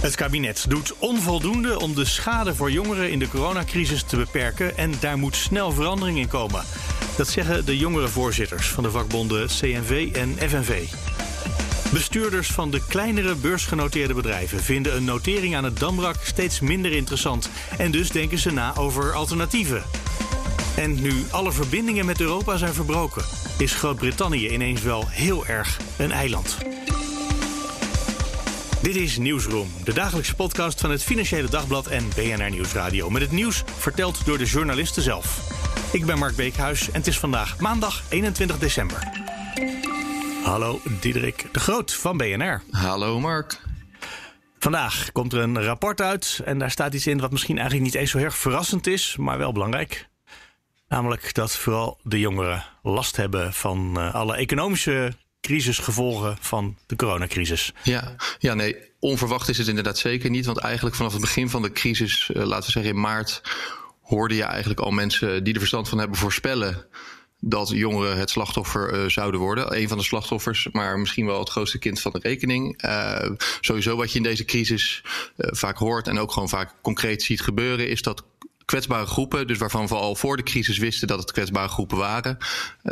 Het kabinet doet onvoldoende om de schade voor jongeren in de coronacrisis te beperken en daar moet snel verandering in komen. Dat zeggen de jongerenvoorzitters van de vakbonden CNV en FNV. Bestuurders van de kleinere beursgenoteerde bedrijven vinden een notering aan het Damrak steeds minder interessant en dus denken ze na over alternatieven. En nu alle verbindingen met Europa zijn verbroken, is Groot-Brittannië ineens wel heel erg een eiland. Dit is Nieuwsroom, de dagelijkse podcast van het Financiële Dagblad en BNR Nieuwsradio. Met het nieuws verteld door de journalisten zelf. Ik ben Mark Beekhuis en het is vandaag maandag 21 december. Hallo Diederik de Groot van BNR. Hallo Mark. Vandaag komt er een rapport uit en daar staat iets in wat misschien eigenlijk niet eens zo erg verrassend is, maar wel belangrijk. Namelijk dat vooral de jongeren last hebben van eh, alle economische crisisgevolgen van de coronacrisis. Ja, ja, nee, onverwacht is het inderdaad zeker niet. Want eigenlijk vanaf het begin van de crisis, eh, laten we zeggen in maart, hoorde je eigenlijk al mensen die er verstand van hebben voorspellen dat jongeren het slachtoffer uh, zouden worden. Een van de slachtoffers, maar misschien wel het grootste kind van de rekening. Uh, sowieso wat je in deze crisis vaak hoort en ook gewoon vaak concreet ziet gebeuren, is dat kwetsbare groepen, dus waarvan we al voor de crisis wisten dat het kwetsbare groepen waren,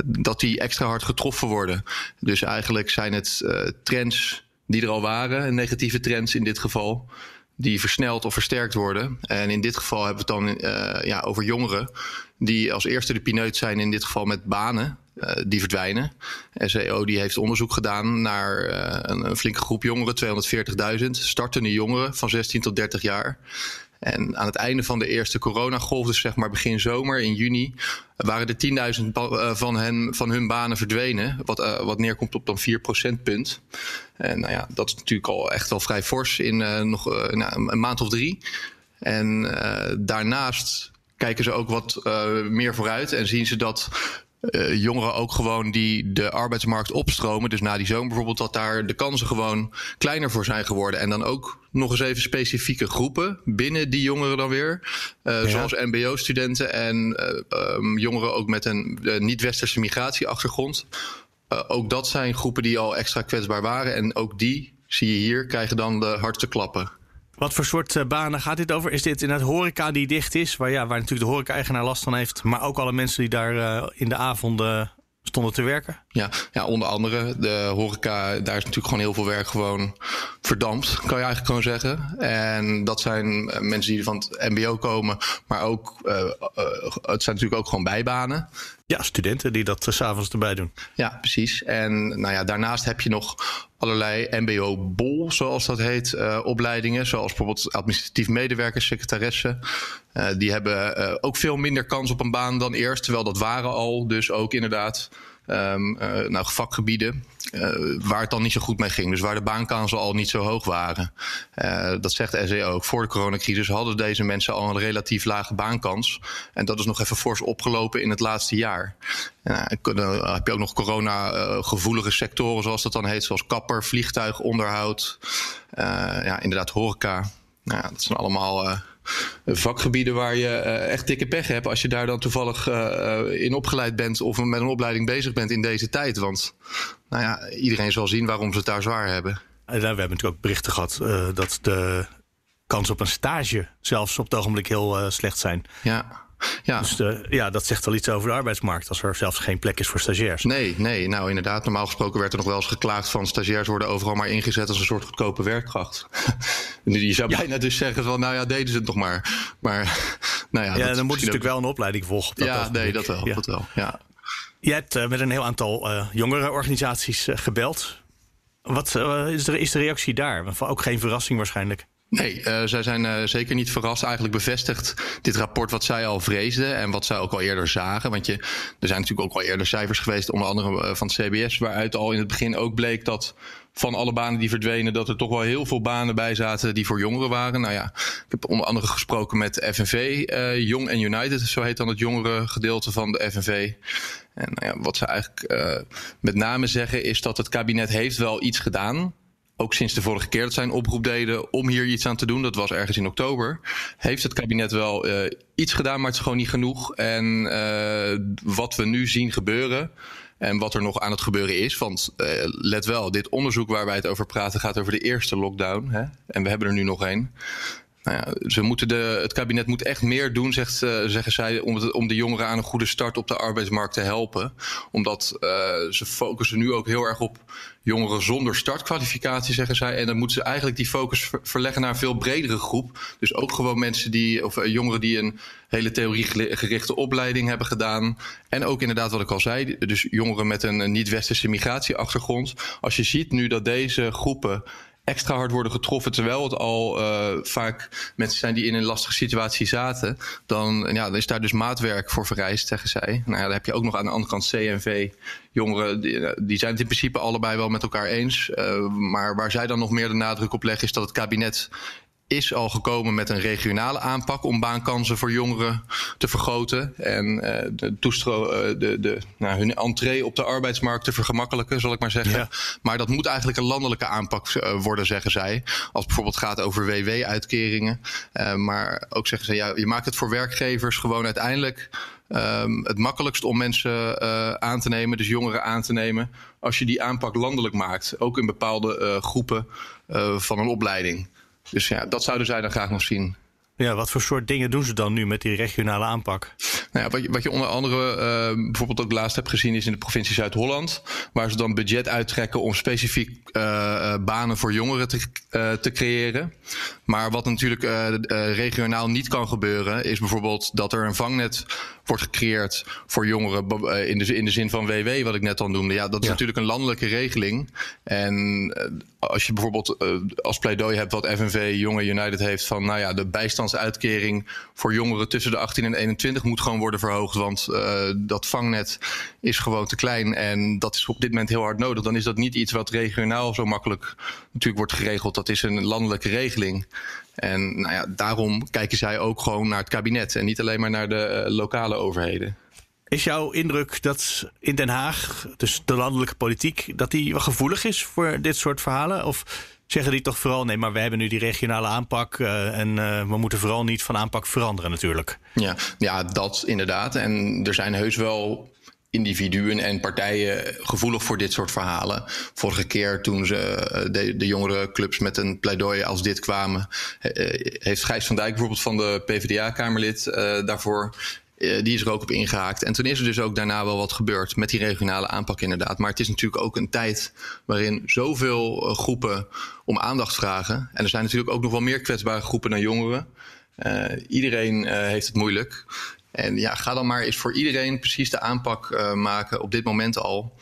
dat die extra hard getroffen worden. Dus eigenlijk zijn het uh, trends die er al waren, negatieve trends in dit geval, die versneld of versterkt worden. En in dit geval hebben we het dan uh, ja, over jongeren die als eerste de pineut zijn, in dit geval met banen. Die verdwijnen. SEO die heeft onderzoek gedaan naar een, flinke groep jongeren, 240.000 startende jongeren van 16 tot 30 jaar. En aan het einde van de eerste coronagolf, dus zeg maar begin zomer in juni, waren er 10.000 van, hen, van hun banen verdwenen. Wat, uh, wat neerkomt op dan 4 procentpunt. En nou ja, dat is natuurlijk al echt wel vrij fors in uh, nog nou, een maand of drie. En daarnaast kijken ze ook wat meer vooruit en zien ze dat uh, jongeren ook gewoon die de arbeidsmarkt opstromen. Dus na die zomer bijvoorbeeld, dat daar de kansen gewoon kleiner voor zijn geworden. En dan ook nog eens even specifieke groepen binnen die jongeren dan weer. Uh, ja. Zoals MBO-studenten en uh, um, jongeren ook met een niet-westerse migratieachtergrond. ook dat zijn groepen die al extra kwetsbaar waren. En ook die, zie je hier, krijgen dan de hardste klappen. Wat voor soort uh, banen gaat dit over? Is dit in het horeca die dicht is, waar, ja, waar natuurlijk de horeca-eigenaar last van heeft, maar ook alle mensen die daar uh, in de avonden stonden te werken? Ja, ja, onder andere de horeca, daar is natuurlijk gewoon heel veel werk gewoon verdampt, kan je eigenlijk gewoon zeggen. En dat zijn mensen die van het MBO komen, maar ook, uh, het zijn natuurlijk ook gewoon bijbanen. Ja, studenten die dat s s'avonds erbij doen. Ja, precies. En nou ja, daarnaast heb je nog allerlei MBO-bol, zoals dat heet, uh, opleidingen. Zoals bijvoorbeeld administratief medewerkers, secretaressen. Uh, die hebben uh, ook veel minder kans op een baan dan eerst. Terwijl dat waren al dus ook inderdaad um, nou, vakgebieden waar het dan niet zo goed mee ging. Dus waar de baankansen al niet zo hoog waren. dat zegt SEO ook. Voor de coronacrisis hadden deze mensen al een relatief lage baankans. En dat is nog even fors opgelopen in het laatste jaar. dan heb je ook nog corona-gevoelige sectoren, zoals dat dan heet. Zoals kapper, vliegtuig, onderhoud. ja, inderdaad horeca. Nou, dat zijn allemaal vakgebieden waar je uh, echt dikke pech hebt als je daar dan toevallig uh, in opgeleid bent of met een opleiding bezig bent in deze tijd. Want nou ja, iedereen zal zien waarom ze het daar zwaar hebben. We hebben natuurlijk ook berichten gehad dat de kans op een stage zelfs op het ogenblik heel slecht zijn. Ja. Ja. Dus de, ja, dat zegt wel iets over de arbeidsmarkt als er zelfs geen plek is voor stagiairs. Nee, nee, nou inderdaad. Normaal gesproken werd er nog wel eens geklaagd van stagiairs worden overal maar ingezet als een soort goedkope werkkracht. Je zou bijna ja. dus zeggen van nou ja, deden ze het nog maar. Maar nou ja, ja dan moet je natuurlijk wel een opleiding volgen. Op dat ja, nee, dat wel. Ja. Dat wel ja. Je hebt uh, met een heel aantal uh, jongerenorganisaties uh, gebeld. Wat is, de, is de reactie daar? Ook geen verrassing waarschijnlijk. Nee, uh, zij zijn uh, zeker niet verrast. Eigenlijk bevestigt dit rapport wat zij al vreesden en wat zij ook al eerder zagen. Want je, er zijn natuurlijk ook al eerder cijfers geweest, onder andere uh, van het CBS, waaruit al in het begin ook bleek dat van alle banen die verdwenen, dat er toch wel heel veel banen bij zaten die voor jongeren waren. Nou ja, ik heb onder andere gesproken met FNV, Young and United, zo heet dan het jongere gedeelte van de FNV. En nou ja, wat ze eigenlijk met name zeggen is dat het kabinet heeft wel iets gedaan ook sinds de vorige keer dat zij een oproep deden om hier iets aan te doen, dat was ergens in oktober, heeft het kabinet wel uh, iets gedaan, maar het is gewoon niet genoeg. En uh, wat we nu zien gebeuren. En wat er nog aan het gebeuren is. Want uh, let wel, dit onderzoek waar wij het over praten gaat over de eerste lockdown. Hè? En we hebben er nu nog één. Nou ja, ze moeten de, het kabinet moet echt meer doen, zegt, zeggen zij, om, om de jongeren aan een goede start op de arbeidsmarkt te helpen. Omdat uh, ze focussen nu ook heel erg op jongeren zonder startkwalificatie, zeggen zij. En dan moeten ze eigenlijk die focus verleggen naar een veel bredere groep. Dus ook gewoon mensen die, of uh, jongeren die een hele theoriegerichte opleiding hebben gedaan. En ook inderdaad, wat ik al zei, dus jongeren met een niet-westerse migratieachtergrond. Als je ziet nu dat deze groepen extra hard worden getroffen, terwijl het al uh, vaak mensen zijn die in een lastige situatie zaten, dan, ja, is daar dus maatwerk voor vereist, zeggen zij. Nou ja, dan heb je ook nog aan de andere kant CNV, jongeren, die, die zijn het in principe allebei wel met elkaar eens. Uh, maar waar zij dan nog meer de nadruk op leggen, is dat het kabinet is al gekomen met een regionale aanpak om baankansen voor jongeren te vergroten. En uh, de toestro uh, de, de, nou, hun entree op de arbeidsmarkt te vergemakkelijken, zal ik maar zeggen. Ja. Maar dat moet eigenlijk een landelijke aanpak uh, worden, zeggen zij. Als het bijvoorbeeld gaat over WW-uitkeringen. maar ook zeggen ze, ja, je maakt het voor werkgevers gewoon uiteindelijk. Um, het makkelijkst om mensen uh, aan te nemen, dus jongeren aan te nemen, als je die aanpak landelijk maakt. Ook in bepaalde uh, groepen uh, van een opleiding. Dus ja, dat zouden zij dan graag nog zien. Ja, wat voor soort dingen doen ze dan nu met die regionale aanpak? Nou ja, wat, je, wat je onder andere uh, bijvoorbeeld ook laatst hebt gezien is in de provincie Zuid-Holland. Waar ze dan budget uittrekken om specifiek uh, banen voor jongeren te, te creëren. Maar wat natuurlijk regionaal niet kan gebeuren, is bijvoorbeeld dat er een vangnet wordt gecreëerd voor jongeren in de, in de zin van WW, wat ik net al noemde. Ja, dat is ja. natuurlijk een landelijke regeling. En als je bijvoorbeeld als pleidooi hebt wat FNV Jonge United heeft van, nou ja, de bijstandsuitkering voor jongeren tussen de 18 en 21 moet gewoon worden verhoogd. Want uh, dat vangnet is gewoon te klein en dat is op dit moment heel hard nodig. Dan is dat niet iets wat regionaal zo makkelijk natuurlijk wordt geregeld. Dat is een landelijke regeling. En nou ja, daarom kijken zij ook gewoon naar het kabinet en niet alleen maar naar de uh, lokale overheden. Is jouw indruk dat in Den Haag, dus de landelijke politiek, dat die wel gevoelig is voor dit soort verhalen? Of zeggen die toch vooral: nee, maar we hebben nu die regionale aanpak uh, en uh, we moeten vooral niet van aanpak veranderen, natuurlijk? Ja, ja, dat inderdaad. En er zijn heus wel individuen en partijen gevoelig voor dit soort verhalen. Vorige keer toen ze de, de jongere clubs met een pleidooi als dit kwamen, heeft Gijs van Dijk bijvoorbeeld van de PvdA-Kamerlid uh, daarvoor uh, die is er ook op ingehaakt. En toen is er dus ook daarna wel wat gebeurd met die regionale aanpak inderdaad. Maar het is natuurlijk ook een tijd waarin zoveel uh, groepen om aandacht vragen. En er zijn natuurlijk ook nog wel meer kwetsbare groepen dan jongeren. Uh, iedereen heeft het moeilijk. En ja, ga dan maar eens voor iedereen precies de aanpak maken op dit moment al.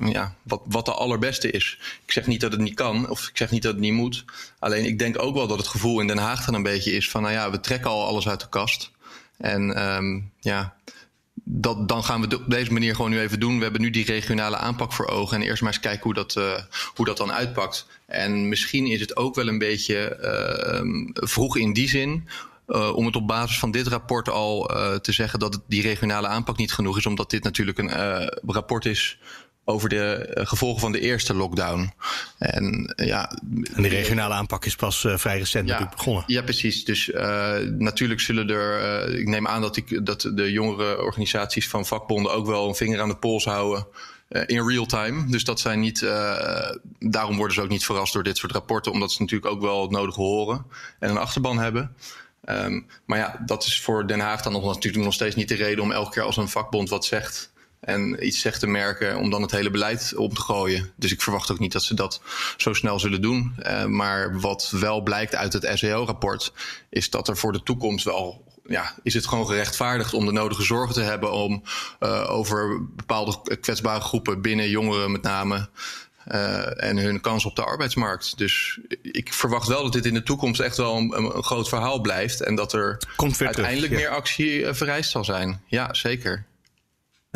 ja, wat, wat de allerbeste is. Ik zeg niet dat het niet kan, of ik zeg niet dat het niet moet. Alleen ik denk ook wel dat het gevoel in Den Haag dan een beetje is van, nou ja, we trekken al alles uit de kast. En um, ja, dat, dan gaan we op deze manier gewoon nu even doen. We hebben nu die regionale aanpak voor ogen. En eerst maar eens kijken hoe dat, uh, hoe dat dan uitpakt. En misschien is het ook wel een beetje uh, vroeg in die zin. Uh, om het op basis van dit rapport al uh, te zeggen dat die regionale aanpak niet genoeg is. Omdat dit natuurlijk een rapport is over de gevolgen van de eerste lockdown. En, ja, en de regionale aanpak is pas uh, vrij recent ja, begonnen. Ja, precies. Dus uh, natuurlijk zullen er, uh, ik neem aan dat, die, dat de jongere organisaties van vakbonden ook wel een vinger aan de pols houden. in real time. Dus dat zijn niet. daarom worden ze ook niet verrast door dit soort rapporten, omdat ze natuurlijk ook wel het nodige horen en een achterban hebben. Um, maar ja, dat is voor Den Haag dan nog natuurlijk nog steeds niet de reden om elke keer als een vakbond wat zegt en iets zegt te merken om dan het hele beleid om te gooien. Dus ik verwacht ook niet dat ze dat zo snel zullen doen. Uh, maar wat wel blijkt uit het SEO-rapport is dat er voor de toekomst wel ja, is het gewoon gerechtvaardigd om de nodige zorgen te hebben om uh, over bepaalde kwetsbare groepen binnen jongeren met name uh, en hun kans op de arbeidsmarkt. Dus ik verwacht wel dat dit in de toekomst echt wel een, een groot verhaal blijft. En dat er uiteindelijk meer actie uh, vereist zal zijn. Ja, zeker.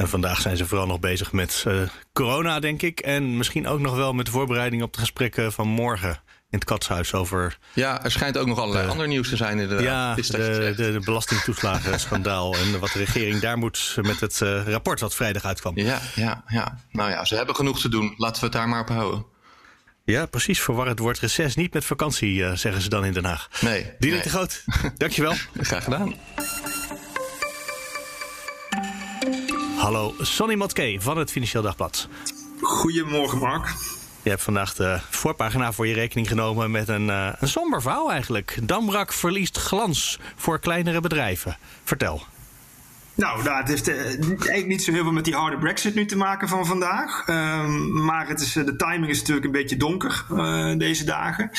En vandaag zijn ze vooral nog bezig met uh, corona, denk ik. En misschien ook nog wel met de voorbereiding op de gesprekken van morgen in het katshuis over. Ja, er schijnt ook nog allerlei ander nieuws te zijn inderdaad. Ja, de, de, de belastingtoeslagen-schandaal en wat de regering daar moet met het uh, rapport dat vrijdag uitkwam. Ja, ja, ja. Nou ja, ze hebben genoeg te doen. Laten we het daar maar op houden. Ja, precies. Verwar het woord reces niet met vakantie, uh, zeggen ze dan in Den Haag. Nee. Diederik nee. de Groot, dankjewel. Graag gedaan. Hallo, Sonny Motke van het Financieel Dagblad. Goedemorgen, Mark. Je hebt vandaag de voorpagina voor je rekening genomen met een, uh, een somber verhaal eigenlijk. Damrak verliest glans voor kleinere bedrijven. Vertel. Nou, nou het heeft uh, eigenlijk niet zo heel veel met die harde brexit nu te maken van vandaag. Um, maar het is, de timing is natuurlijk een beetje donker uh, deze dagen.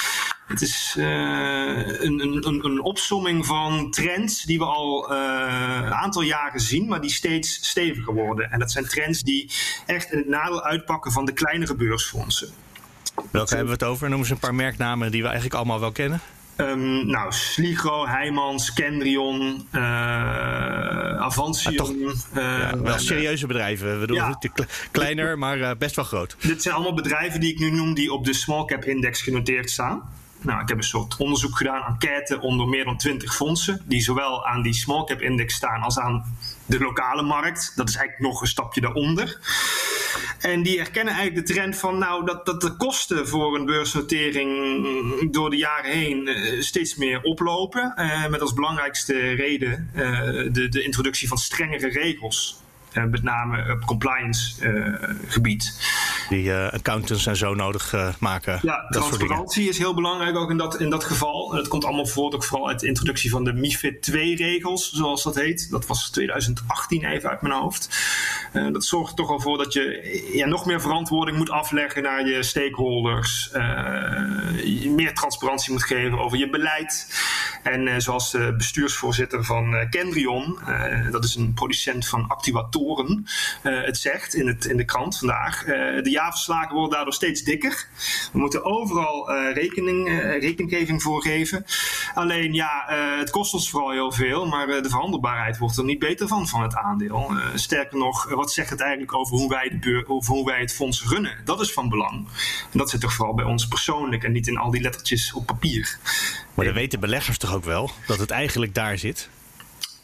Het is een, een, een opsomming van trends die we al een aantal jaren zien, maar die steeds steviger worden. En dat zijn trends die echt in het nadeel uitpakken van de kleinere beursfondsen. Welke hebben we het over? Noem eens een paar merknamen die we eigenlijk allemaal wel kennen. Um, nou, Sligro, Heijmans, Kendrion, uh, Avantium. Toch, ja, wel serieuze bedrijven. We bedoelen ja. kleiner, maar best wel groot. Dit zijn allemaal bedrijven die ik nu noem die op de small cap index genoteerd staan. Nou, ik heb een soort onderzoek gedaan, enquête onder meer dan 20 fondsen, die zowel aan die small cap index staan als aan de lokale markt. Dat is eigenlijk nog een stapje daaronder. En die herkennen eigenlijk de trend van nou, dat, dat de kosten voor een beursnotering door de jaren heen uh, steeds meer oplopen. Uh, met als belangrijkste reden uh, de, de introductie van strengere regels. Met name op compliance gebied. Die accountants en zo nodig maken. Ja, dat transparantie is heel belangrijk ook in dat, in dat geval. Het komt allemaal voort ook vooral uit de introductie van de MIFID 2-regels, zoals dat heet. Dat was 2018 even uit mijn hoofd. Uh, dat zorgt er toch al voor dat je ja, nog meer verantwoording moet afleggen naar je stakeholders. Uh, meer transparantie moet geven over je beleid. En uh, zoals de bestuursvoorzitter van Kendrion, dat is een producent van activatoren, het zegt in, het, in de krant vandaag. de jaarverslagen worden daardoor steeds dikker. We moeten overal rekening, rekeningeving voor geven. Alleen ja, het kost ons vooral heel veel, maar de verhandelbaarheid wordt er niet beter van, van het aandeel. sterker nog, wat zegt het eigenlijk over hoe wij, de beur, hoe wij het fonds runnen? Dat is van belang. En dat zit toch vooral bij ons persoonlijk en niet in al die lettertjes op papier. Maar dan weten beleggers toch ook wel dat het eigenlijk daar zit?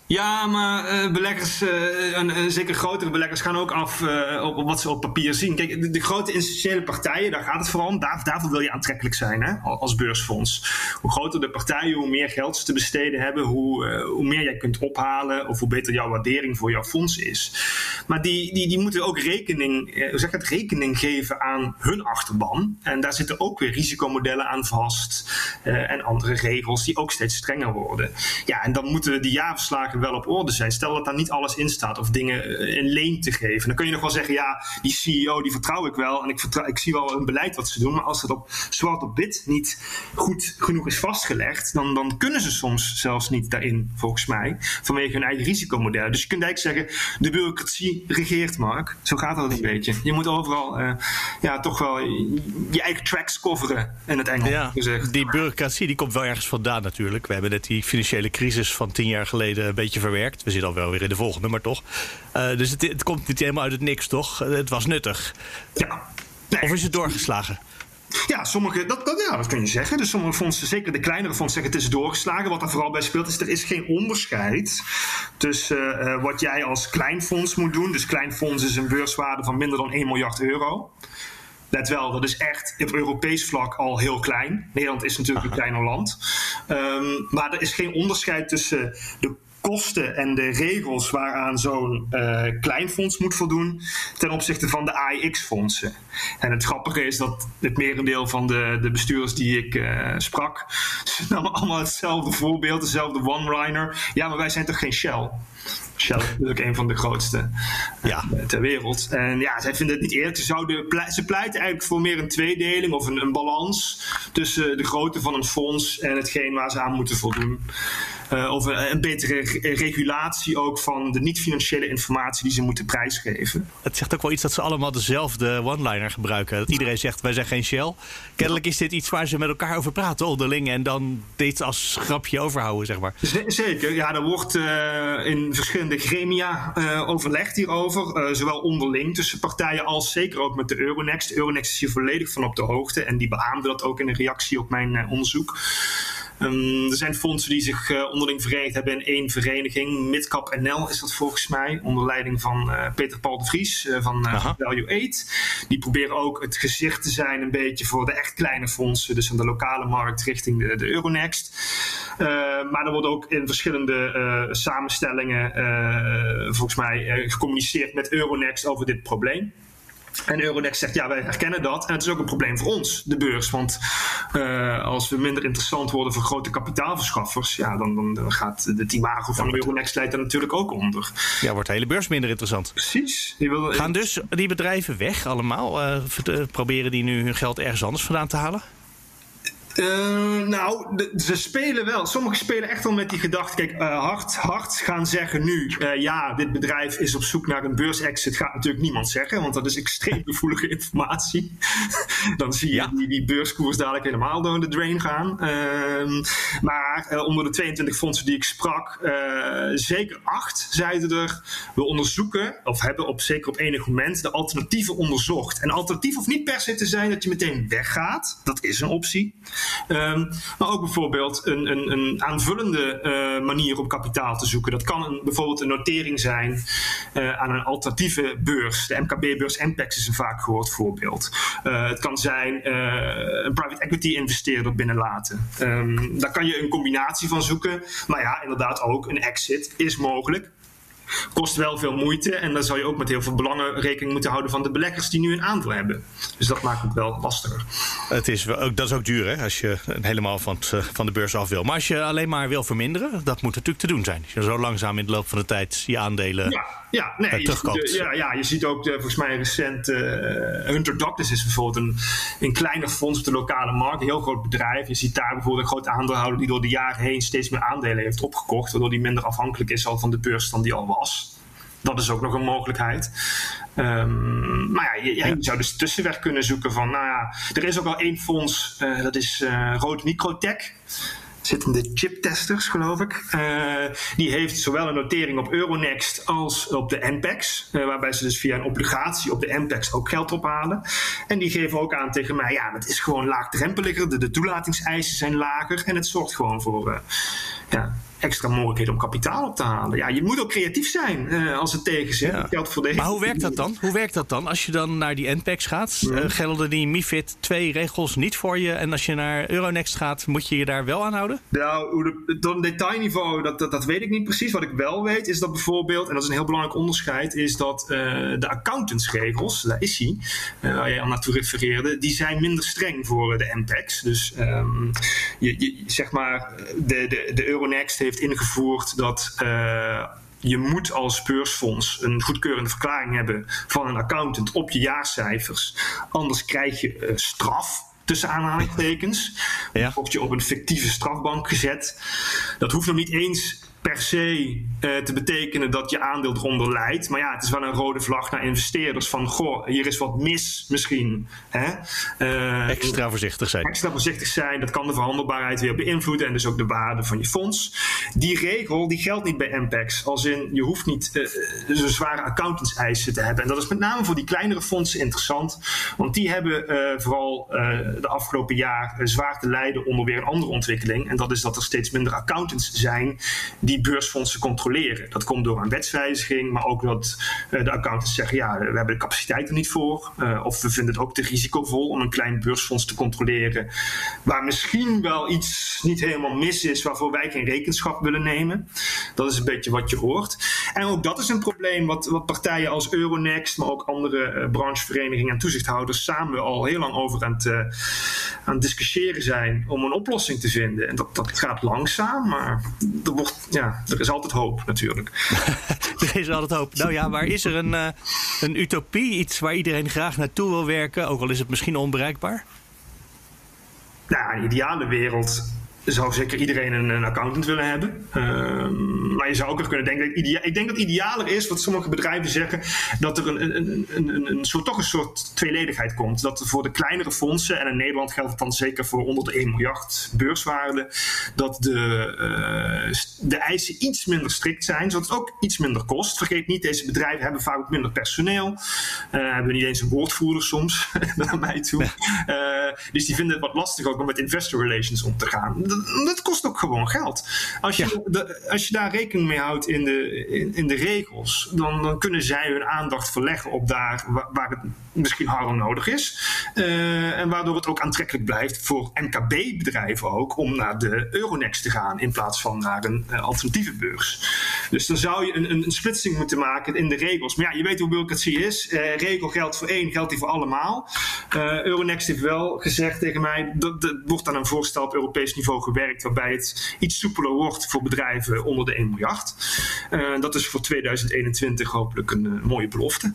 Ja, maar uh, beleggers, uh, zeker grotere beleggers, gaan ook af uh, op, wat ze op papier zien. Kijk, de, grote institutionele partijen, daar gaat het vooral om. Daar, daarvoor wil je aantrekkelijk zijn hè, als beursfonds. Hoe groter de partijen, hoe meer geld ze te besteden hebben, hoe, hoe meer jij kunt ophalen of hoe beter jouw waardering voor jouw fonds is. Maar die, die, die moeten ook rekening, zeg het, rekening geven aan hun achterban. En daar zitten ook weer risicomodellen aan vast en andere regels die ook steeds strenger worden. Ja, en dan moeten die jaarverslagen wel op orde zijn. Stel dat daar niet alles in staat of dingen in leen te geven. Dan kun je nog wel zeggen, ja, die CEO die vertrouw ik wel en ik, vertrouw, ik zie wel een beleid wat ze doen. Maar als het op zwart op wit niet goed genoeg is vastgelegd, dan, dan kunnen ze soms zelfs niet daarin, volgens mij, vanwege hun eigen risicomodellen. Dus je kunt eigenlijk zeggen, de bureaucratie regeert, Mark. Zo gaat dat een beetje. Je moet overal uh, ja, toch wel je eigen tracks coveren in het Engels ja, gezegd. Die bureaucratie die komt wel ergens vandaan natuurlijk. We hebben net die financiële crisis van tien jaar geleden een beetje verwerkt. We zitten alweer weer in de volgende, maar toch. Uh, dus het, het, komt niet helemaal uit het niks, toch? Het was nuttig. Ja. Nee. Of is het doorgeslagen? Ja, sommige, dat, dat, ja, dat kun je zeggen. Dus sommige fondsen, zeker de kleinere fondsen, zeggen het is doorgeslagen. Wat er vooral bij speelt, is er is geen onderscheid tussen uh, wat jij als klein fonds moet doen. Dus klein fonds is een beurswaarde van minder dan 1 miljard euro. Let wel, dat is echt op Europees vlak al heel klein. Nederland is natuurlijk een kleiner land. Um, maar er is geen onderscheid tussen de kosten en de regels waaraan zo'n uh, klein fonds moet voldoen ten opzichte van de AIX-fondsen. En het grappige is dat het merendeel van de, de bestuurders die ik uh, sprak, ze namen allemaal hetzelfde voorbeeld, dezelfde one-liner. Ja, maar wij zijn toch geen Shell? Shell is natuurlijk een van de grootste ja. uh, ter wereld. En ja, zij vinden het niet eerlijk. Ze, zouden, ze pleiten eigenlijk voor meer een tweedeling of een, een balans tussen de grootte van een fonds en hetgeen waar ze aan moeten voldoen. Over een betere regulatie ook van de niet-financiële informatie die ze moeten prijsgeven. Het zegt ook wel iets dat ze allemaal dezelfde one-liner gebruiken. Dat iedereen zegt, wij zijn geen Shell. Kennelijk is dit iets waar ze met elkaar over praten onderling... en dan dit als grapje overhouden, zeg maar. zeker, ja, er wordt in verschillende gremia overlegd hierover. zowel onderling tussen partijen als zeker ook met de Euronext. Euronext is hier volledig van op de hoogte en die beaamde dat ook in een reactie op mijn onderzoek. Um, er zijn fondsen die zich uh, onderling verenigd hebben in één vereniging. Midcap NL is dat volgens mij, onder leiding van uh, Peter Paul de Vries uh, van Value 8. Die proberen ook het gezicht te zijn een beetje voor de echt kleine fondsen, dus aan de lokale markt richting de, de Euronext. maar er wordt ook in verschillende samenstellingen volgens mij gecommuniceerd met Euronext over dit probleem. En Euronext zegt, ja, wij herkennen dat. En het is ook een probleem voor ons, de beurs. Want uh, als we minder interessant worden voor grote kapitaalverschaffers... ja, dan, dan gaat de imago van Euronext leidt er natuurlijk ook onder. Ja, wordt de hele beurs minder interessant. Precies. Wil, Gaan dus die bedrijven weg allemaal? Uh, proberen die nu hun geld ergens anders vandaan te halen? Uh, nou, de, ze spelen wel. Sommigen spelen echt wel met die gedachte. Kijk, uh, hard, hard gaan zeggen nu: uh, ja, dit bedrijf is op zoek naar een beursexit. Gaat natuurlijk niemand zeggen, want dat is extreem gevoelige informatie. Dan zie je ja. die, die, beurskoers dadelijk helemaal door de drain gaan. Ehm, maar onder de 22 fondsen die ik sprak, zeker acht zeiden er: we onderzoeken, of hebben op zeker op enig moment de alternatieven onderzocht. En alternatief hoeft niet per se te zijn dat je meteen weggaat. Dat is een optie. Um, maar ook bijvoorbeeld een, een, een aanvullende uh, manier om kapitaal te zoeken. Dat kan een, bijvoorbeeld een notering zijn uh, aan een alternatieve beurs. De MKB-beurs MPEX is een vaak gehoord voorbeeld. Uh, het kan zijn een private equity investeerder binnenlaten. Um, daar kan je een combinatie van zoeken. Maar ja, inderdaad ook een exit is mogelijk. Kost wel veel moeite en dan zal je ook met heel veel belangen rekening moeten houden van de beleggers die nu een aandeel hebben. Dus dat maakt het wel lastiger. Het is, dat is ook duur hè, als je helemaal van, het, van de beurs af wil. Maar als je alleen maar wil verminderen, dat moet natuurlijk te doen zijn. Als je zo langzaam in de loop van de tijd je aandelen ja, ja, nee, je ziet, ja, ja, je ziet ook de, volgens mij recent uh, Hunter Doctors is bijvoorbeeld een, een kleiner fonds op de lokale markt, een heel groot bedrijf. Je ziet daar bijvoorbeeld een groot aandeelhouder die door de jaren heen steeds meer aandelen heeft opgekocht, waardoor die minder afhankelijk is al van de beurs dan die al was. Dat is ook nog een mogelijkheid. Um, maar ja je, je, zou dus tussenweg kunnen zoeken van, nou ja, er is ook al één fonds, uh, dat is uh, Rood Microtech zitten de chiptesters, geloof ik. Uh, die heeft zowel een notering op Euronext als op de NPEX. Waarbij ze dus via een obligatie op de NPEX ook geld ophalen. En die geven ook aan tegen mij: ja, het is gewoon laagdrempeliger. De, de toelatingseisen zijn lager. En het zorgt gewoon voor ja, extra mogelijkheden om kapitaal op te halen. Ja, je moet ook creatief zijn uh, als het tegen zit. Ja. Maar hoe werkt dat dan? Hoe werkt dat dan? Als je dan naar die NPEX gaat, mm. uh, gelden die MIFID 2 regels niet voor je? En als je naar Euronext gaat, moet je je daar wel aan houden? Nou, tot een detailniveau, dat, dat, dat, weet ik niet precies. Wat ik wel weet, is dat bijvoorbeeld, en dat is een heel belangrijk onderscheid, is dat uh, de accountantsregels, daar is hij, waar je al naartoe refereerde, die zijn minder streng voor de NPEX. Dus um, je, je, zeg maar, de, de, de Euronext heeft ingevoerd dat uh, je moet als beursfonds een goedkeurende verklaring hebben van een accountant op je jaarcijfers. Anders krijg je straf tussen aanhalingstekens. Ja. Word je op een fictieve strafbank gezet. Dat hoeft nog niet eens per se uh, te betekenen dat je aandeel eronder leidt. Maar ja, het is wel een rode vlag naar investeerders van goh, hier is wat mis misschien. Hè? Uh, extra voorzichtig zijn. Extra voorzichtig zijn, dat kan de verhandelbaarheid weer beïnvloeden en dus ook de waarde van je fonds. Die regel die geldt niet bij MPEX. Als in, je hoeft niet uh, zo'n zware accountants-eisen te hebben. En dat is met name voor die kleinere fondsen interessant, want die hebben vooral de afgelopen jaar zwaar te lijden onder weer een andere ontwikkeling. En dat is dat er steeds minder accountants zijn die beursfondsen controleren. Dat komt door een wetswijziging, maar ook dat uh, de accountants zeggen: ja, we hebben de capaciteit er niet voor. Uh, of we vinden het ook te risicovol om een klein beursfonds te controleren. Waar misschien wel iets niet helemaal mis is, waarvoor wij geen rekenschap willen nemen. Dat is een beetje wat je hoort. En ook dat is een probleem wat, wat partijen als Euronext, maar ook andere uh, brancheverenigingen en toezichthouders samen al heel lang over aan het, aan discussiëren zijn om een oplossing te vinden. En dat, dat gaat langzaam, maar er wordt. Ja, er is altijd hoop natuurlijk. er is altijd hoop. Nou ja, maar is er een, uh, een utopie, iets waar iedereen graag naartoe wil werken, ook al is het misschien onbereikbaar? Nou, een ideale wereld zou zeker iedereen een, een accountant willen hebben. Ehm, maar je zou ook nog kunnen denken, dat ik denk dat het idealer is, wat sommige bedrijven zeggen, dat er een, een, een, een, soort, toch een soort tweeledigheid komt. Dat voor de kleinere fondsen, en in Nederland geldt het dan zeker voor onder de 1 miljard beurswaarde, dat de, eh, de eisen iets minder strikt zijn, zodat het ook iets minder kost. Vergeet niet, deze bedrijven hebben vaak ook minder personeel, eh, hebben niet eens een woordvoerder soms naar mij toe. Eh, dus die vinden het wat lastig ook om met investor relations om te gaan. Dat, kost ook gewoon geld. Als je, de, als je daar rekening mee houdt in de, in, in de regels, dan, dan kunnen zij hun aandacht verleggen op daar waar, waar het misschien harder nodig is. Eh, en waardoor het ook aantrekkelijk blijft voor MKB-bedrijven ook om naar de Euronext te gaan in plaats van naar een eh, alternatieve beurs. Dus dan zou je een, een, een splitsing moeten maken in de regels. Maar ja, je weet hoe bureaucratie is. Eh, regel geldt voor één, geldt die voor allemaal. Eh, Euronext heeft wel gezegd tegen mij, dat er wordt aan een voorstel op Europees niveau gewerkt waarbij het iets soepeler wordt voor bedrijven onder de 1 miljard. Eh, dat is voor 2021 hopelijk een mooie belofte.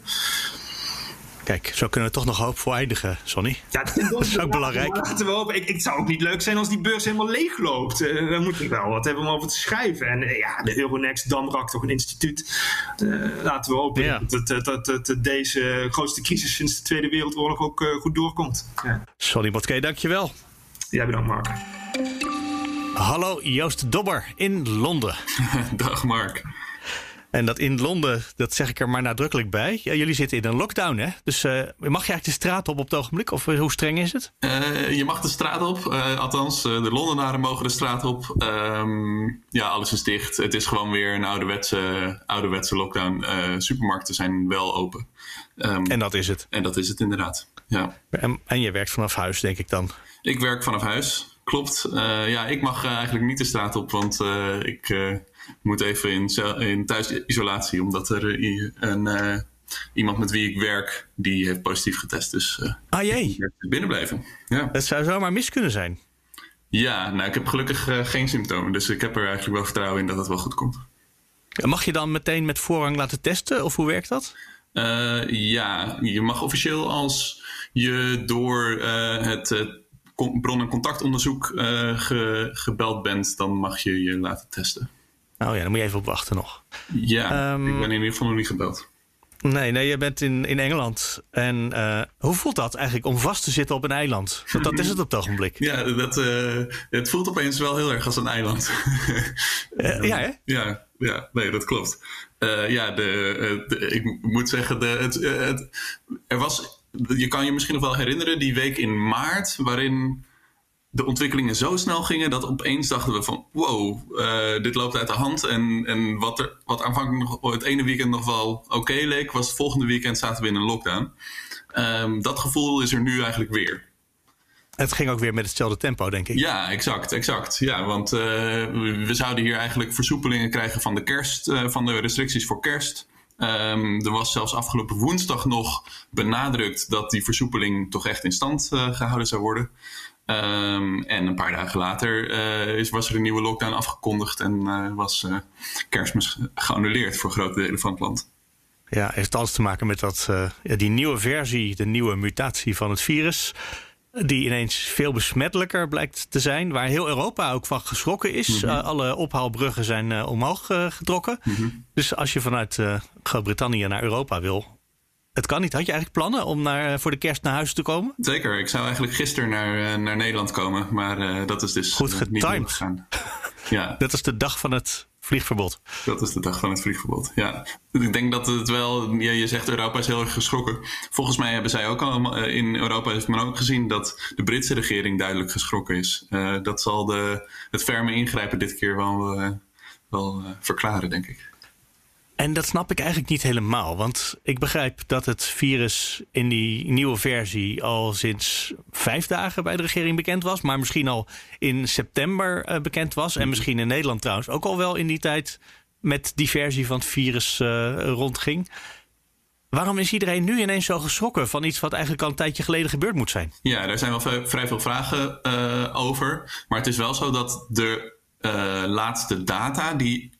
Kijk, zo kunnen we toch nog hoop voor eindigen, Sonny. Ja, dat is ook belangrijk. Laten we hopen. Ik, ik, het zou ook niet leuk zijn als die beurs helemaal leeg loopt. Uh, we moeten wel wat hebben om over te schrijven. En uh, ja, de Euronext, Damrak, toch een instituut. Uh, laten we hopen ja. dat, dat, dat, dat, deze grootste crisis sinds de Tweede Wereldoorlog ook goed doorkomt. Ja. Sonny Motke, dankjewel. Ja, bedankt Mark. Hallo Joost Dobber in Londen. Dag Mark. En dat in Londen, dat zeg ik er maar nadrukkelijk bij. Ja, jullie zitten in een lockdown, hè? Dus uh, mag je eigenlijk de straat op op het ogenblik? Of uh, hoe streng is het? Uh, je mag de straat op. althans, de Londenaren mogen de straat op. Um, ja, alles is dicht. Het is gewoon weer een ouderwetse, ouderwetse lockdown. supermarkten zijn wel open. Um, en dat is het? En dat is het inderdaad, ja. En, en je werkt vanaf huis, denk ik dan? Ik werk vanaf huis. Klopt. ja, ik mag eigenlijk niet de straat op, want ik moet even in, in thuisisolatie, omdat er een, uh, iemand met wie ik werk, die heeft positief getest. Dus uh, ah, jee. binnen blijven. Ja. Dat zou zomaar mis kunnen zijn. Ja, nou, ik heb gelukkig uh, geen symptomen, dus ik heb er eigenlijk wel vertrouwen in dat het wel goed komt. Mag je dan meteen met voorrang laten testen, of hoe werkt dat? ja, je mag officieel als je door het bron- en contactonderzoek ge gebeld bent, dan mag je je laten testen. Oh ja, dan moet je even op wachten nog. Ja, um, ik ben in ieder geval nog niet gebeld. Nee, nee, je bent in, in Engeland. En uh, hoe voelt dat eigenlijk om vast te zitten op een eiland? Want dat is het op het ogenblik. Ja, dat, uh, het voelt opeens wel heel erg als een eiland. uh, ja, hè? Ja, ja, nee, dat klopt. ja, de, de, ik moet zeggen, de, het, het, er was, je kan je misschien nog wel herinneren, die week in maart, waarin de ontwikkelingen zo snel gingen dat opeens dachten we van wow, uh, dit loopt uit de hand. En, en wat, er, wat aanvankelijk nog het ene weekend nog wel oké okay leek, was het volgende weekend zaten we in een lockdown. Um, dat gevoel is er nu eigenlijk weer. Het ging ook weer met hetzelfde tempo, denk ik. Ja, exact, exact. Ja, want uh, we zouden hier eigenlijk versoepelingen krijgen van de kerst, uh, van de restricties voor kerst. Um, er was zelfs afgelopen woensdag nog benadrukt dat die versoepeling toch echt in stand uh, gehouden zou worden. Um, en een paar dagen later uh, is, was er een nieuwe lockdown afgekondigd en uh, was uh, kerstmis geannuleerd voor grote delen van het land. Ja, heeft alles te maken met dat, die nieuwe versie, de nieuwe mutatie van het virus. Die ineens veel besmettelijker blijkt te zijn. Waar heel Europa ook van geschrokken is. Mm -hmm. alle ophaalbruggen zijn omhoog getrokken. Mm -hmm. Dus als je vanuit Groot-Brittannië naar Europa wil, het kan niet. Had je eigenlijk plannen om naar, voor de kerst naar huis te komen? Zeker. Ik zou eigenlijk gisteren naar, naar Nederland komen. Maar uh, dat is dus Goed getimed. gegaan. ja. Dat is de dag van het vliegverbod. Dat is de dag van het vliegverbod, ja. Ik denk dat het wel... Ja, je zegt Europa is heel erg geschrokken. Volgens mij hebben zij ook al... In Europa heeft men ook gezien dat de Britse regering duidelijk geschrokken is. Uh, dat zal de, het ferme ingrijpen dit keer wel, uh, wel verklaren, denk ik. En dat snap ik eigenlijk niet helemaal. Want ik begrijp dat het virus in die nieuwe versie al sinds vijf dagen bij de regering bekend was. Maar misschien al in september uh, bekend was. En misschien in Nederland trouwens ook al wel in die tijd met die versie van het virus uh, rondging. Waarom is iedereen nu ineens zo geschrokken van iets wat eigenlijk al een tijdje geleden gebeurd moet zijn? Ja, daar zijn wel vrij veel vragen uh, over. Maar het is wel zo dat de laatste data die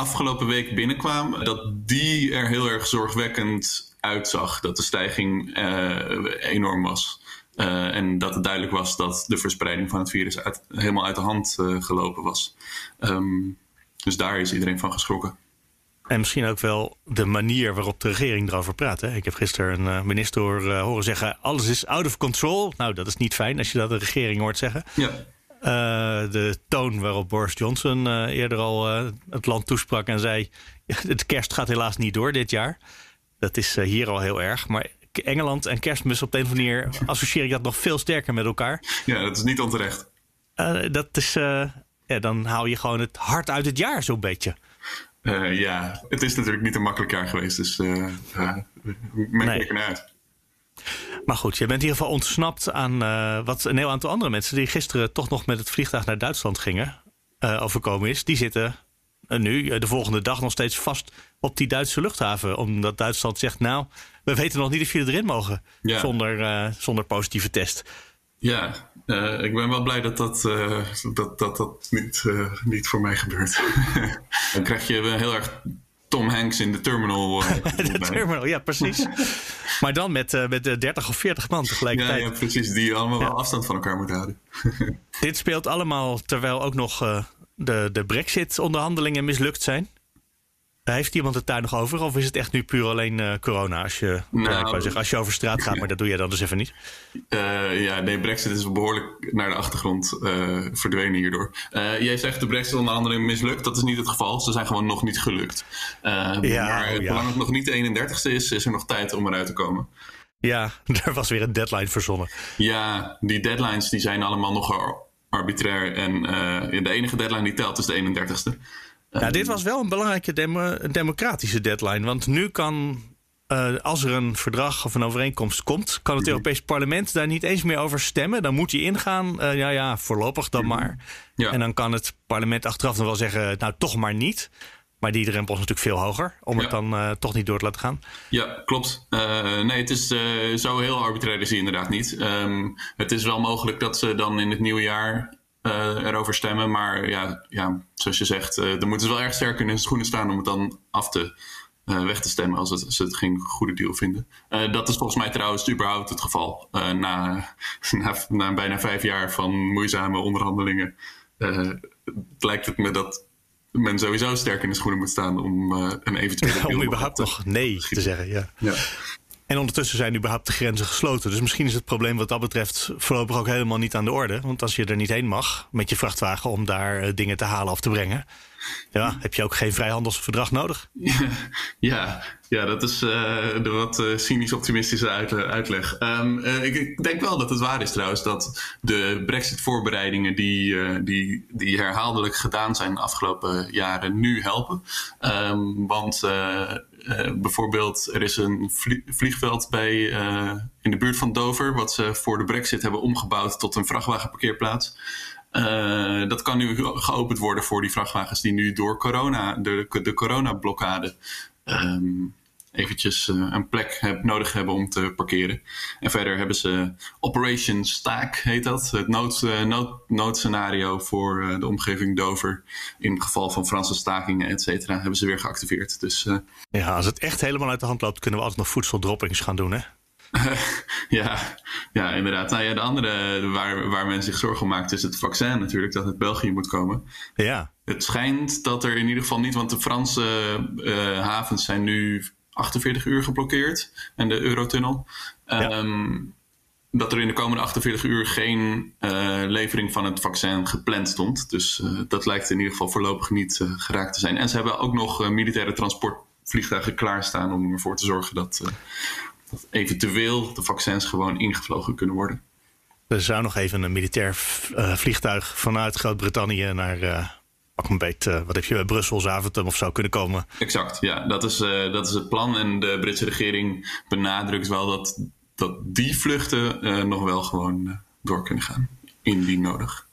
afgelopen week binnenkwamen, dat die er heel erg zorgwekkend uitzag. Dat de stijging uh, enorm was. en dat het duidelijk was dat de verspreiding van het virus uit, helemaal uit de hand gelopen was. Ehm, dus daar is iedereen van geschrokken. En misschien ook wel de manier waarop de regering erover praat. Hè? Ik heb gisteren een minister horen zeggen: alles is out of control. Nou, dat is niet fijn als je dat de regering hoort zeggen. Ja. Uh, de toon waarop Boris Johnson uh, eerder al uh, het land toesprak en zei: Het kerst gaat helaas niet door dit jaar. Dat is hier al heel erg. Maar Engeland en kerstmis op de een of andere manier associeer ik dat nog veel sterker met elkaar. Ja, dat is niet onterecht. dat is, ja, dan haal je gewoon het hart uit het jaar, zo'n beetje. ja, het is natuurlijk niet een makkelijk jaar geweest. Dus uh, men nee. uit. Maar goed, je bent in ieder geval ontsnapt aan uh, wat een heel aantal andere mensen die gisteren toch nog met het vliegtuig naar Duitsland gingen, uh, overkomen is. Die zitten uh, nu de volgende dag nog steeds vast op die Duitse luchthaven. Omdat Duitsland zegt, nou, we weten nog niet of jullie erin mogen ja. zonder, zonder positieve test. Ja, ik ben wel blij dat dat, dat, dat, dat niet, niet voor mij gebeurt. Dan krijg je heel erg Tom Hanks in de terminal. Uh, de terminal, ja, precies. maar dan met, uh, met 30 of 40 man tegelijkertijd. Ja, ja precies. Die allemaal wel afstand van elkaar moeten houden. Dit speelt allemaal terwijl ook nog uh, de, de Brexit-onderhandelingen mislukt zijn. Heeft iemand het daar nog over? Of is het echt nu puur alleen uh, corona? Als je, nou, zeggen, als je over straat gaat, maar dat doe je dan dus even niet. Uh, ja, nee, Brexit is behoorlijk naar de achtergrond uh, verdwenen hierdoor. jij zegt de Brexit-onderhandeling mislukt. Dat is niet het geval. Ze zijn gewoon nog niet gelukt. ja, maar oh, ja. zolang het nog niet de 31ste is, is er nog tijd om eruit te komen. Ja, er was weer een deadline verzonnen. Ja, die deadlines die zijn allemaal nogal arbitrair. En de enige deadline die telt is de 31ste. Nou, dit was wel een belangrijke democratische deadline. Want nu kan, uh, als er een verdrag of een overeenkomst komt, kan het mhm. Europees Parlement daar niet eens meer over stemmen. Dan moet hij ingaan. Uh, ja, ja, voorlopig dan mhm. maar. Ja. En dan kan het parlement achteraf nog wel zeggen, nou toch maar niet. Maar die drempel is natuurlijk veel hoger om ja. het dan uh, toch niet door te laten gaan. Ja, klopt. nee, het is zo heel arbitrair is hij inderdaad niet. Um, het is wel mogelijk dat ze dan in het nieuwe jaar erover stemmen. Maar ja, ja zoals je zegt, uh, dan moeten ze wel erg sterk in hun schoenen staan om het dan af te, uh, weg te stemmen als, het, ze het geen goede deal vinden. dat is volgens mij trouwens überhaupt het geval. na, na, na, bijna vijf jaar van moeizame onderhandelingen lijkt het me dat men sowieso sterk in de schoenen moet staan om een eventuele deal Om überhaupt nog nee te zeggen, ja. ja. En ondertussen zijn überhaupt de grenzen gesloten. Dus misschien is het probleem wat dat betreft voorlopig ook helemaal niet aan de orde. Want als je er niet heen mag met je vrachtwagen om daar uh, dingen te halen of te brengen, ja, heb je ook geen vrijhandelsverdrag nodig. Ja, ja dat is uh, de wat uh, cynisch optimistische uit, uitleg. Um, ik, ik, denk wel dat het waar is trouwens dat de Brexit-voorbereidingen die, die, die herhaaldelijk gedaan zijn de afgelopen jaren nu helpen. Um, want bijvoorbeeld, er is een vliegveld bij, in de buurt van Dover, wat ze voor de Brexit hebben omgebouwd tot een vrachtwagenparkeerplaats. Uh, dat kan nu geopend worden voor die vrachtwagens die nu door corona, de, de coronablokkade um, eventjes uh, een plek heb, nodig hebben om te parkeren. En verder hebben ze Operation Staak, heet dat. Het nood, nood, noodscenario voor de omgeving Dover. In geval van Franse stakingen, et cetera, hebben ze weer geactiveerd. Dus, ja, als het echt helemaal uit de hand loopt, kunnen we altijd nog voedseldroppings gaan doen, hè? ja, ja, inderdaad. Nou ja, de andere waar, waar men zich zorgen maakt is het vaccin natuurlijk, dat het België moet komen. Ja. Het schijnt dat er in ieder geval niet, want de Franse havens zijn nu 48 uur geblokkeerd en de Eurotunnel. Ja. Um, dat er in de komende 48 uur geen uh, levering van het vaccin gepland stond. Dus uh, dat lijkt in ieder geval voorlopig niet geraakt te zijn. En ze hebben ook nog militaire transportvliegtuigen klaarstaan om ervoor te zorgen dat, dat, eventueel de vaccins gewoon ingevlogen kunnen worden. Er zou nog even een militair vliegtuig vanuit Groot-Brittannië naar pak een uh, wat heb je bij Brussel, Zaventem of zo kunnen komen. Exact, ja, dat is, uh, dat is het plan. En de Britse regering benadrukt wel dat, dat die vluchten uh, nog wel gewoon door kunnen gaan, indien nodig.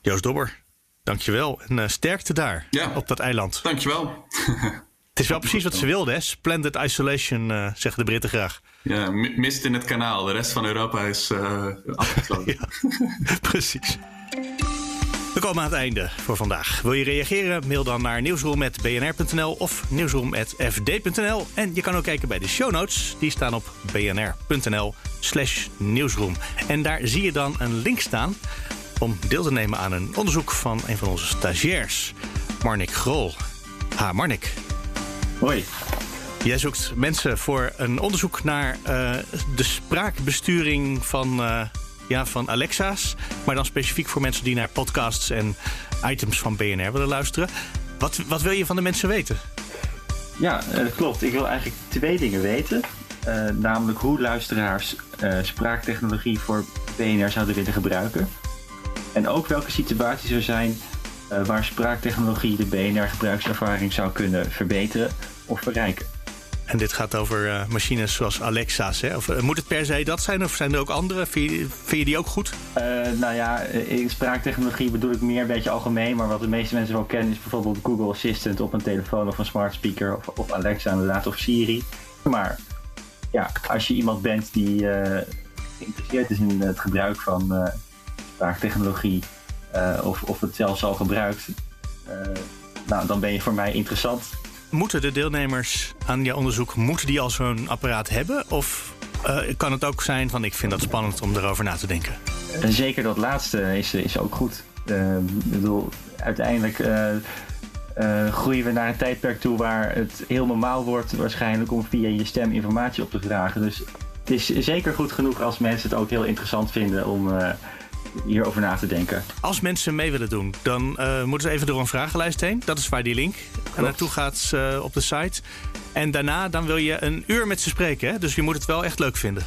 Joost Dobber, dankjewel en sterkte daar ja. op dat eiland. Dankjewel. Het is wel precies wat ze wilden, hè? Splendid isolation, zeggen de Britten graag. Ja, mist in het kanaal. De rest van Europa is afgesloten. ja, precies. We komen aan het einde voor vandaag. Wil je reageren? Mail dan naar nieuwsroom.bnr.nl of nieuwsroom.fd.nl. En je kan ook kijken bij de show notes. Die staan op bnr.nl slash nieuwsroom. En daar zie je dan een link staan om deel te nemen aan een onderzoek van een van onze stagiairs, Marnik Grol. Ha, Marnik. Hoi. Jij zoekt mensen voor een onderzoek naar uh, de spraakbesturing van, uh, ja, van Alexa's. Maar dan specifiek voor mensen die naar podcasts en items van BNR willen luisteren. Wat, wat wil je van de mensen weten? Ja, uh, klopt. Ik wil eigenlijk twee dingen weten. namelijk hoe luisteraars spraaktechnologie voor BNR zouden willen gebruiken. En ook welke situaties er zijn waar spraaktechnologie de BNR-gebruikservaring zou kunnen verbeteren of verrijken. En dit gaat over uh, machines zoals Alexa's. Hè? Of, uh, moet het per se dat zijn of zijn er ook andere? Vind je, vind je die ook goed? Uh, nou ja, in spraaktechnologie bedoel ik meer een beetje algemeen. Maar wat de meeste mensen wel kennen is bijvoorbeeld Google Assistant op een telefoon of een smart speaker. Of, of Alexa inderdaad, of Siri. Maar ja, als je iemand bent die geïnteresseerd is in het gebruik van spraaktechnologie. Of, of het zelfs al gebruikt. nou, dan ben je voor mij interessant moeten de deelnemers aan je onderzoek moeten die al zo'n apparaat hebben? Of uh, kan het ook zijn van ik vind dat spannend om erover na te denken? En zeker dat laatste is, is ook goed. Ik bedoel, uiteindelijk uh, groeien we naar een tijdperk toe waar het heel normaal wordt waarschijnlijk om via je stem informatie op te vragen. Dus het is zeker goed genoeg als mensen het ook heel interessant vinden om hierover na te denken. Als mensen mee willen doen, dan uh, moeten ze even door een vragenlijst heen. Dat is waar die link en naartoe gaat uh, op de site. En daarna dan wil je een uur met ze spreken. Hè? Dus je moet het wel echt leuk vinden.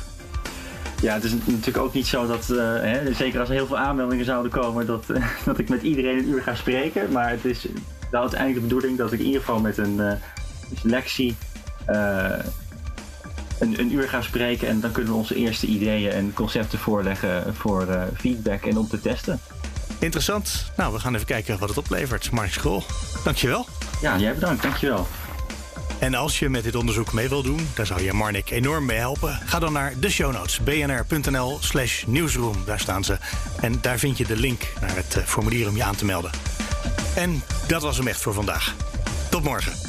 Ja, het is natuurlijk ook niet zo dat, uh, hè, zeker als er heel veel aanmeldingen zouden komen, dat, dat ik met iedereen een uur ga spreken. Maar het is wel uiteindelijk de bedoeling dat ik in ieder geval met een selectie een, een, uur gaan spreken en dan kunnen we onze eerste ideeën en concepten voorleggen voor uh, feedback en om te testen. Interessant. Nou, we gaan even kijken wat het oplevert. Mark School, dankjewel. Ja, jij bedankt. Dankjewel. En als je met dit onderzoek mee wil doen, daar zou je Marnik enorm mee helpen. Ga dan naar de show notes, bnr.nl slash nieuwsroom. Daar staan ze. En daar vind je de link naar het uh, formulier om je aan te melden. En dat was hem echt voor vandaag. Tot morgen.